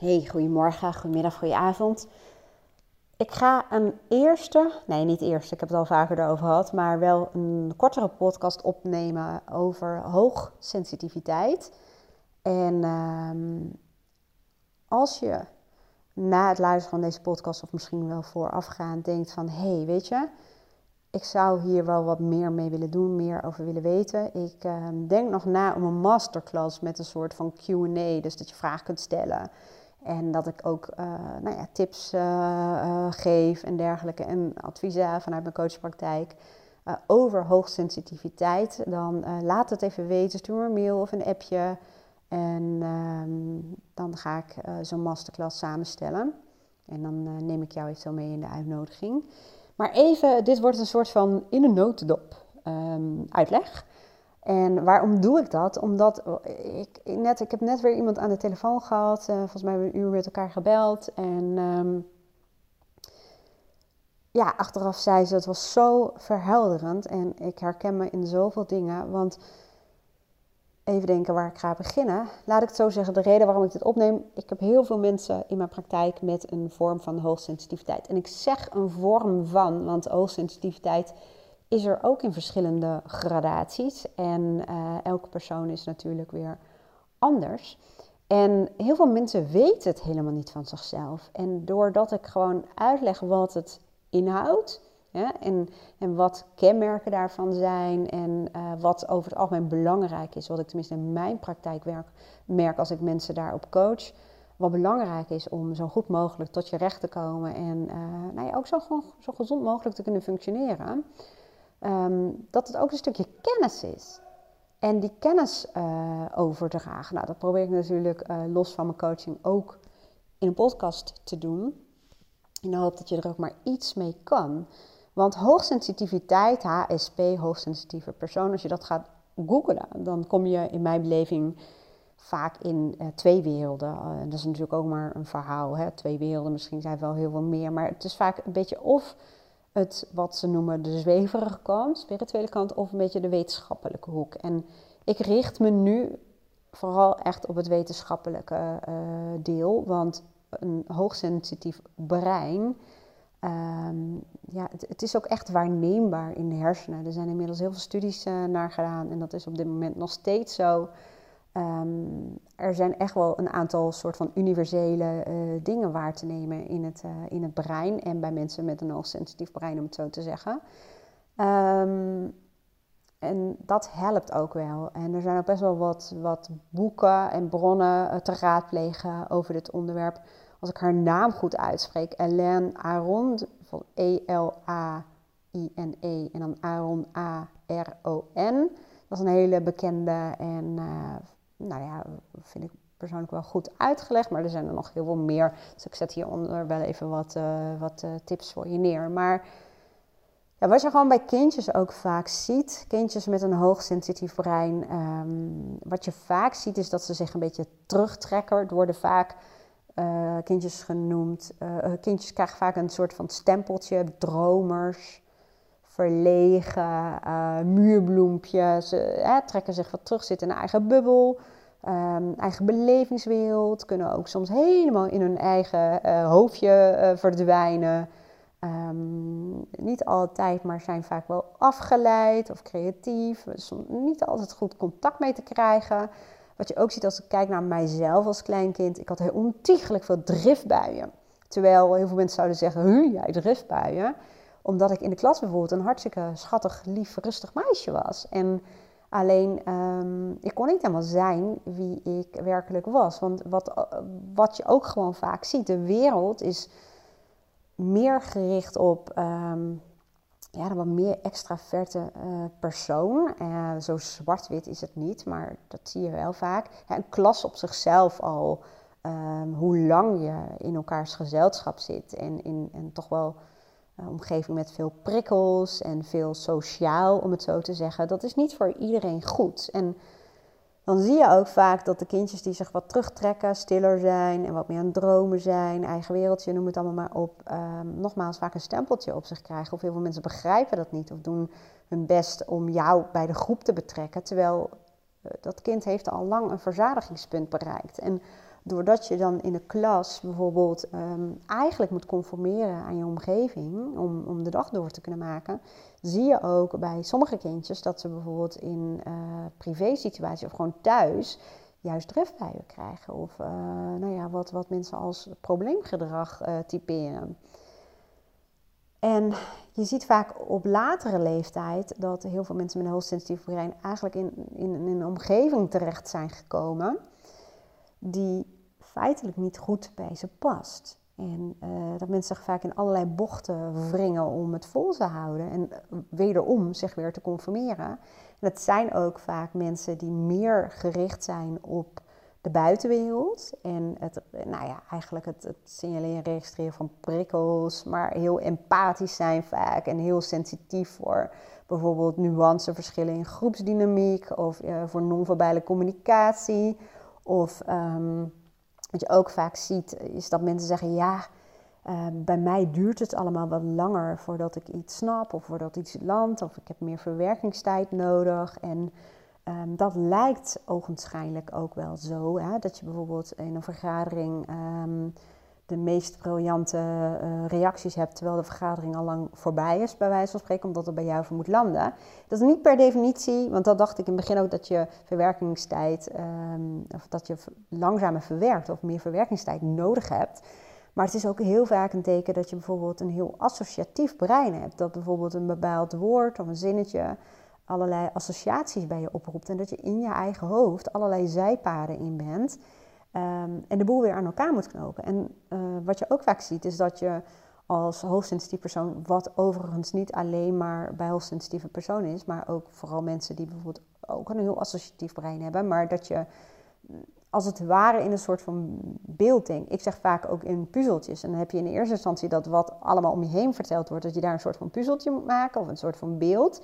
Hey, goedemorgen, goedemiddag, goedenavond. Ik ga een eerste, nee niet eerste, ik heb het al vaker erover gehad, maar wel een kortere podcast opnemen over hoogsensitiviteit. En ehm, als je na het luisteren van deze podcast of misschien wel voorafgaand denkt van hey, weet je, ik zou hier wel wat meer mee willen doen, meer over willen weten. Ik ehm, denk nog na om een masterclass met een soort van QA, dus dat je vragen kunt stellen. En dat ik ook uh, nou ja, tips uh, uh, geef en dergelijke. En adviezen vanuit mijn coachpraktijk over hoogsensitiviteit. Dan laat het even weten. Stuur een mail of een appje. En ehm, dan ga ik zo'n masterclass samenstellen. En dan neem ik jou eventueel mee in de uitnodiging. Maar even, dit wordt een soort van in een notendop um, uitleg. En waarom doe ik dat? Omdat ik, net, ik heb net weer iemand aan de telefoon gehad. Uh, volgens mij hebben we een uur met elkaar gebeld. En um, ja, achteraf zei ze, het was zo verhelderend. En ik herken me in zoveel dingen. Want even denken waar ik ga beginnen. Laat ik het zo zeggen, de reden waarom ik dit opneem. Ik heb heel veel mensen in mijn praktijk met een vorm van hoogsensitiviteit. En ik zeg een vorm van, want hoogsensitiviteit is er ook in verschillende gradaties. En uh, elke persoon is natuurlijk weer anders. En heel veel mensen weten het helemaal niet van zichzelf. En doordat ik gewoon uitleg wat het inhoudt. En, en wat kenmerken daarvan zijn en uh, wat over het algemeen belangrijk is, wat ik tenminste in mijn praktijk werk, merk als ik mensen daarop coach. Wat belangrijk is om zo goed mogelijk tot je recht te komen en uh, nou ja, ook zo, zo gezond mogelijk te kunnen functioneren. Um, dat het ook een stukje kennis is. En die kennis uh, overdragen, nou, dat probeer ik natuurlijk uh, los van mijn coaching ook in een podcast te doen. In de hoop dat je er ook maar iets mee kan. Want hoogsensitiviteit, HSP, hoogsensitieve persoon, als je dat gaat googlen, dan kom je in mijn beleving vaak in uh, twee werelden. Dat is natuurlijk ook maar een verhaal, hè? twee werelden, misschien zijn er wel heel veel meer. Maar het is vaak een beetje of het wat ze noemen de zweverige kant, spirituele kant, of een beetje de wetenschappelijke hoek. En ik richt me nu vooral echt op het wetenschappelijke uh, deel, want een hoogsensitief brein, um, ja, het, is ook echt waarneembaar in de hersenen. Er zijn inmiddels heel veel studies uh, naar gedaan en dat is op dit moment nog steeds zo. Um, er zijn echt wel een aantal soort van universele uh, dingen waar te nemen in het, uh, in het brein en bij mensen met een hoogsensitief brein, om het zo te zeggen. Um, en dat helpt ook wel. En er zijn ook best wel wat, wat boeken en bronnen uh, te raadplegen over dit onderwerp. Als ik haar naam goed uitspreek, Elaine Aron, van E-L-A-I-N-E -E, en dan Aron A-R-O-N. Dat is een hele bekende en nou ja, vind ik persoonlijk wel goed uitgelegd. Maar er zijn er nog heel veel meer. Dus ik zet hieronder wel even wat, uh, wat uh, tips voor je neer. Maar ja, wat je gewoon bij kindjes ook vaak ziet, kindjes met een hoogsensitief brein, um, wat je vaak ziet is dat ze zich een beetje terugtrekken. Er worden vaak uh, kindjes genoemd. kindjes krijgen vaak een soort van stempeltje, dromers verlegen, uh, muurbloempjes. Ze trekken zich wat terug, zitten in een eigen bubbel, um, eigen belevingswereld. Kunnen ook soms helemaal in hun eigen uh, hoofdje verdwijnen. Um, niet altijd, maar zijn vaak wel afgeleid of creatief. Niet altijd goed contact mee te krijgen. Wat je ook ziet als ik kijk naar mijzelf als kleinkind. Ik had heel ontiegelijk veel driftbuien. Terwijl heel veel mensen zouden zeggen, jij driftbuien omdat ik in de klas bijvoorbeeld een hartstikke schattig, lief, rustig meisje was. En alleen, um, ik kon niet helemaal zijn wie ik werkelijk was. Want wat, wat je ook gewoon vaak ziet, de wereld is meer gericht op um, ja, een wat meer extraverte uh, persoon. Uh, zo zwart-wit is het niet, maar dat zie je wel vaak. Ja, een klas op zichzelf al, um, hoe lang je in elkaars gezelschap zit en, in, en toch wel omgeving met veel prikkels en veel sociaal, om het zo te zeggen. Dat is niet voor iedereen goed. En dan zie je ook vaak dat de kindjes die zich wat terugtrekken, stiller zijn en wat meer aan het dromen zijn, eigen wereldje, noem het allemaal maar op, um, nogmaals vaak een stempeltje op zich krijgen. Of heel veel mensen begrijpen dat niet of doen hun best om jou bij de groep te betrekken, terwijl uh, dat kind heeft al lang een verzadigingspunt bereikt. En doordat je dan in de klas bijvoorbeeld um, eigenlijk moet conformeren aan je omgeving om, om de dag door te kunnen maken, zie je ook bij sommige kindjes dat ze bijvoorbeeld in uh, privé situaties of gewoon thuis juist driftbuien krijgen. Of uh, nou ja, wat, wat mensen als probleemgedrag uh, typeren. En je ziet vaak op latere leeftijd dat heel veel mensen met een hoogsensitief brein eigenlijk in, in, in, een omgeving terecht zijn gekomen die feitelijk niet goed bij ze past. En uh, dat mensen zich vaak in allerlei bochten wringen om het vol te houden en wederom zich weer te conformeren. En het zijn ook vaak mensen die meer gericht zijn op de buitenwereld. En het, nou ja, eigenlijk het, het signaleren en registreren van prikkels, maar heel empathisch zijn vaak en heel sensitief voor bijvoorbeeld nuanceverschillen in groepsdynamiek of voor non-verbale communicatie. Of um, wat je ook vaak ziet, is dat mensen zeggen: Ja, uh, bij mij duurt het allemaal wat langer voordat ik iets snap of voordat iets landt, of ik heb meer verwerkingstijd nodig. En Um, dat lijkt ogenschijnlijk ook wel zo. Hè? Dat je bijvoorbeeld in een vergadering de meest briljante uh, reacties hebt, terwijl de vergadering al lang voorbij is, bij wijze van spreken, omdat het bij jou voor moet landen. Dat is niet per definitie, want dat dacht ik in het begin ook, dat je verwerkingstijd, um, of dat je langzamer verwerkt of meer verwerkingstijd nodig hebt. Maar het is ook heel vaak een teken dat je bijvoorbeeld een heel associatief brein hebt. Dat bijvoorbeeld een bepaald woord of een zinnetje allerlei associaties bij je oproept. En dat je in je eigen hoofd allerlei zijpaden in bent. Ehm, en de boel weer aan elkaar moet knopen. En uh, wat je ook vaak ziet, is dat je als hoogsensitief persoon, wat overigens niet alleen maar bij hoogsensitieve personen is, maar ook vooral mensen die bijvoorbeeld ook een heel associatief brein hebben, maar dat je als het ware in een soort van beeld denkt. Ik zeg vaak ook in puzzeltjes. En dan heb je in eerste instantie dat wat allemaal om je heen verteld wordt, dat je daar een soort van puzzeltje moet maken of een soort van beeld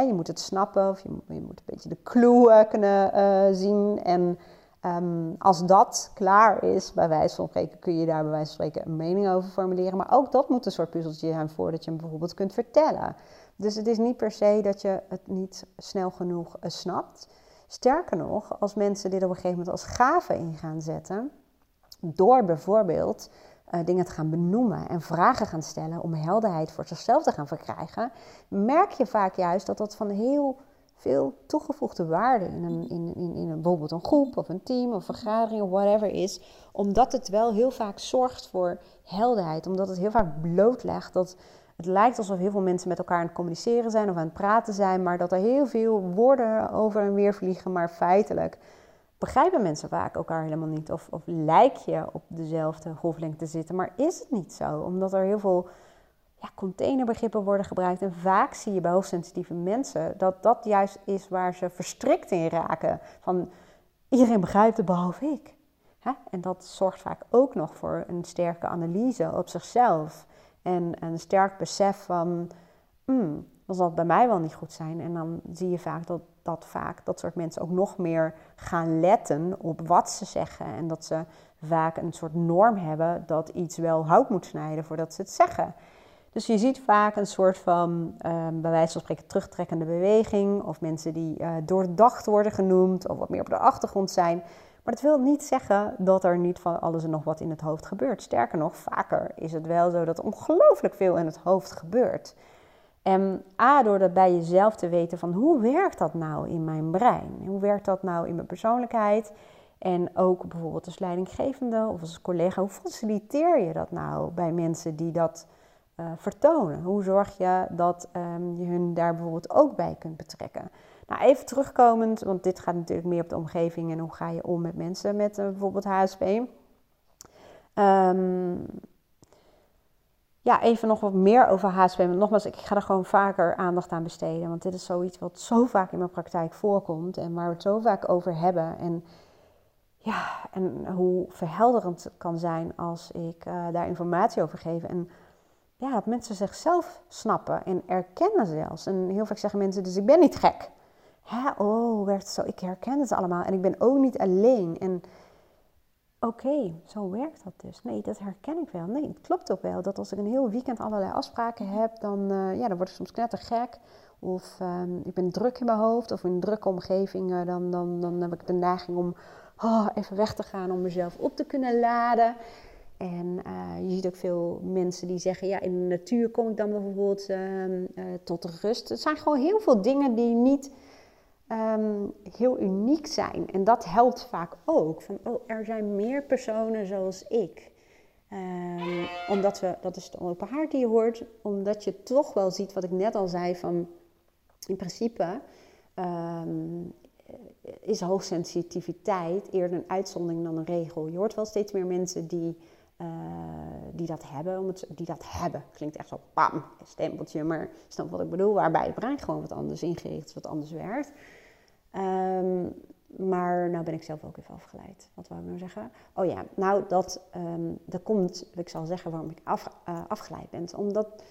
je moet het snappen of je, je, moet een beetje de clue kunnen uh, zien. En um, als dat klaar is, bij wijze van spreken, kun je daar bij wijze van spreken een mening over formuleren. Maar ook dat moet een soort puzzeltje zijn voordat je hem bijvoorbeeld kunt vertellen. Dus het is niet per se dat je het niet snel genoeg uh, snapt. Sterker nog, als mensen dit op een gegeven moment als gave in gaan zetten, door bijvoorbeeld uh, dingen te gaan benoemen en vragen gaan stellen om helderheid voor zichzelf te gaan verkrijgen, merk je vaak juist dat dat van heel veel toegevoegde waarde in, een, in, in, in een, bijvoorbeeld een groep of een team of vergadering of whatever is, omdat het wel heel vaak zorgt voor helderheid, omdat het heel vaak blootlegt dat het lijkt alsof heel veel mensen met elkaar aan het communiceren zijn of aan het praten zijn, maar dat er heel veel woorden over en weer vliegen, maar feitelijk begrijpen mensen vaak elkaar helemaal niet. Of, of lijk je op dezelfde golflengte te zitten, maar is het niet zo. Omdat er heel veel containerbegrippen worden gebruikt. En vaak zie je bij hoogsensitieve mensen dat dat juist is waar ze verstrikt in raken. Van iedereen begrijpt het behalve ik. En dat zorgt vaak ook nog voor een sterke analyse op zichzelf. En een sterk besef van, hmm, dan zal het bij mij wel niet goed zijn. En dan zie je vaak dat dat vaak dat soort mensen ook nog meer gaan letten op wat ze zeggen. En dat ze vaak een soort norm hebben dat iets wel hout moet snijden voordat ze het zeggen. Dus je ziet vaak een soort van, um, bij wijze van spreken, terugtrekkende beweging. Of mensen die uh, doordacht worden genoemd of wat meer op de achtergrond zijn. Maar dat wil niet zeggen dat er niet van alles en nog wat in het hoofd gebeurt. Sterker nog, vaker is het wel zo dat ongelooflijk veel in het hoofd gebeurt. En A, door dat bij jezelf te weten van hoe werkt dat nou in mijn brein? Hoe werkt dat nou in mijn persoonlijkheid? En ook bijvoorbeeld als leidinggevende of als collega, hoe faciliteer je dat nou bij mensen die dat uh, vertonen? Hoe zorg je dat um, je hun daar bijvoorbeeld ook bij kunt betrekken? Nou, even terugkomend, want dit gaat natuurlijk meer op de omgeving en hoe ga je om met mensen met uh, bijvoorbeeld HSP. Ehm, ja, even nog wat meer over HSP. Want nogmaals, ik ga er gewoon vaker aandacht aan besteden. Want dit is zoiets wat zo vaak in mijn praktijk voorkomt. En waar we het zo vaak over hebben. En ja, en hoe verhelderend het kan zijn als ik uh, daar informatie over geef. En ja, dat mensen zichzelf snappen en erkennen zelfs. En heel vaak zeggen mensen, dus ik ben niet gek. Hè? Oh, werkt zo? Ik herken het allemaal. En ik ben ook niet alleen. En oké, zo werkt dat dus. Nee, dat herken ik wel. Nee, het klopt ook wel dat als ik een heel weekend allerlei afspraken heb, dan, uh, ja, dan word ik soms knettergek. Of um, ik ben druk in mijn hoofd of in een drukke omgeving, uh, dan, dan, dan heb ik de neiging om oh, even weg te gaan om mezelf op te kunnen laden. En je ziet ook veel mensen die zeggen, ja, in de natuur kom ik dan bijvoorbeeld ehm, tot rust. Het zijn gewoon heel veel dingen die niet Ehm, heel uniek zijn. En dat helpt vaak ook. Van, oh, er zijn meer personen zoals ik. Um, omdat we, dat is de open haard die je hoort, omdat je toch wel ziet wat ik net al zei van, in principe um, is hoogsensitiviteit eerder een uitzondering dan een regel. Je hoort wel steeds meer mensen die, uh, die dat hebben, om die dat hebben. Klinkt echt zo, pam, stempeltje, maar snap wat ik bedoel, waarbij het brein gewoon wat anders ingericht is, wat anders werkt. Um, maar nou ben ik zelf ook even afgeleid. Wat wou ik nou zeggen? Oh ja, nou dat, dat komt, ik zal zeggen waarom ik af, uh, afgeleid ben. Omdat,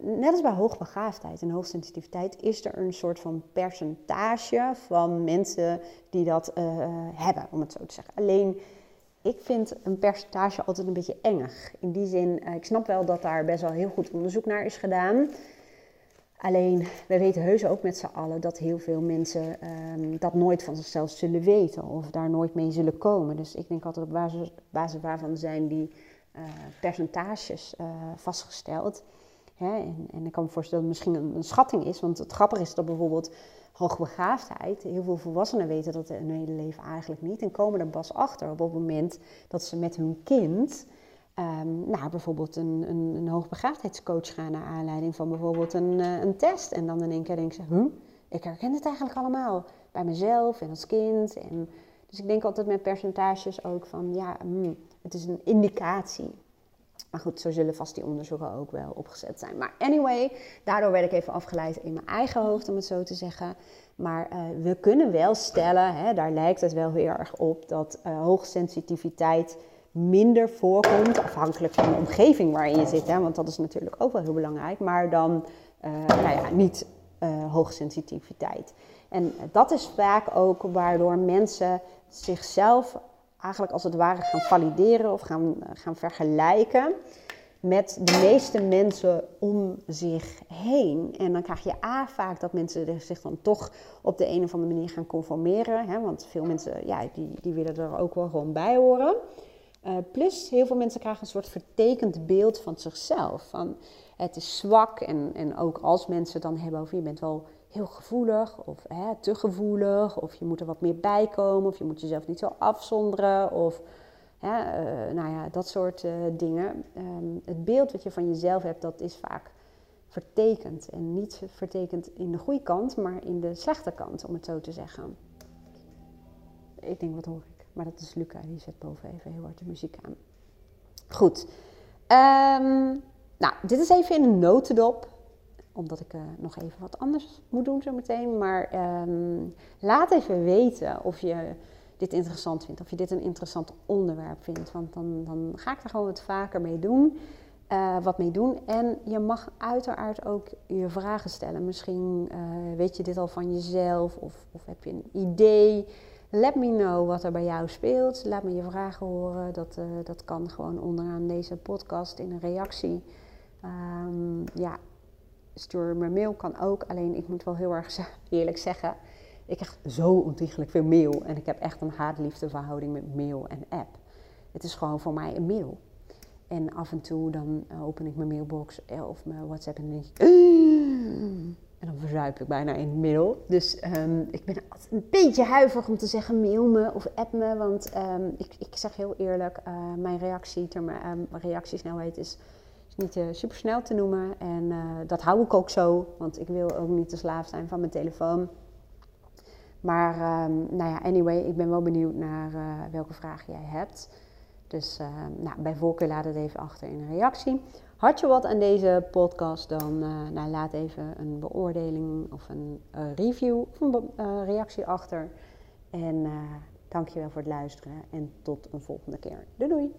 net als bij hoogbegaafdheid en hoogsensitiviteit, is er een soort van percentage van mensen die dat uh, hebben, om het zo te zeggen. Alleen, ik vind een percentage altijd een beetje engig. In die zin, uh, ik snap wel dat daar best wel heel goed onderzoek naar is gedaan. Alleen, we weten heus ook met z'n allen dat heel veel mensen um, dat nooit van zichzelf zullen weten of daar nooit mee zullen komen. Dus ik denk altijd op basis, basis waarvan zijn die uh, percentages uh, vastgesteld. Hè? En, en, ik kan me voorstellen dat het misschien een, schatting is, want het grappige is dat bijvoorbeeld hoogbegaafdheid, heel veel volwassenen weten dat hun hele leven eigenlijk niet en komen er pas achter op het moment dat ze met hun kind Um, nou, bijvoorbeeld een, een, een hoogbegaafdheidscoach gaan naar aanleiding van bijvoorbeeld een, uh, een test. En dan in één keer denk ze, hm, ik herken het eigenlijk allemaal. Bij mezelf en als kind. En, dus ik denk altijd met percentages ook van, ja, hm, het is een indicatie. Maar goed, zo zullen vast die onderzoeken ook wel opgezet zijn. Maar anyway, daardoor werd ik even afgeleid in mijn eigen hoofd, om het zo te zeggen. Maar uh, we kunnen wel stellen, hè, daar lijkt het wel heel erg op, dat uh, hoogsensitiviteit minder voorkomt, afhankelijk van de omgeving waarin je zit, hè, want dat is natuurlijk ook wel heel belangrijk, maar dan uh, ja, niet hoogsensitiviteit. En dat is vaak ook waardoor mensen zichzelf eigenlijk als het ware gaan valideren of gaan, gaan vergelijken met de meeste mensen om zich heen. En dan krijg je A vaak dat mensen zich dan toch op de een of andere manier gaan conformeren. Hè? Want veel mensen ja, die, die willen er ook wel gewoon bij horen. Uh, plus, heel veel mensen krijgen een soort vertekend beeld van zichzelf. Van het is zwak en, en ook als mensen dan hebben over je bent wel heel gevoelig of hè, te gevoelig. Of je moet er wat meer bij komen of je moet jezelf niet zo afzonderen. Of hè, uh, nou ja, dat soort uh, dingen. Um, het beeld wat je van jezelf hebt, dat is vaak vertekend. En niet vertekend in de goede kant, maar in de slechte kant, om het zo te zeggen. Ik denk, wat hoor ik? Maar dat is Luca, die zet boven even heel hard de muziek aan. Goed. Um, nou, dit is even in een notendop. Omdat ik uh, nog even wat anders moet doen zometeen. Maar um, laat even weten of je dit interessant vindt. Of je dit een interessant onderwerp vindt. Want dan, dan ga ik er gewoon wat vaker mee doen. Uh, wat mee doen. En je mag uiteraard ook je vragen stellen. Misschien uh, weet je dit al van jezelf. Of, of heb je een idee. Let me know wat er bij jou speelt. Laat me je vragen horen. Dat, dat kan gewoon onderaan deze podcast in een reactie. Um, ja, stuur me mail kan ook. Alleen ik moet wel heel erg eerlijk zeggen. Ik krijg zo ontiegelijk veel mail. En ik heb echt een haat-liefde verhouding met mail en app. Het is gewoon voor mij een mail. En af en toe dan open ik mijn mailbox eh, of mijn WhatsApp en denk ik... En dan verzuip ik bijna in mail. Dus um, ik ben altijd een beetje huiverig om te zeggen mail me of app me. Want um, ik, ik zeg heel eerlijk, uh, mijn reactie, um, reactiesnelheid is, is niet uh, super snel te noemen. En uh, dat hou ik ook zo, want ik wil ook niet te slaaf zijn van mijn telefoon. Maar nou ja, anyway, ik ben wel benieuwd naar welke vraag jij hebt. Dus nou, bij voorkeur laat het even achter in een reactie. Had je wat aan deze podcast, dan nou, laat even een beoordeling of een review of een reactie achter. En dankjewel voor het luisteren en tot een volgende keer. Doei doei!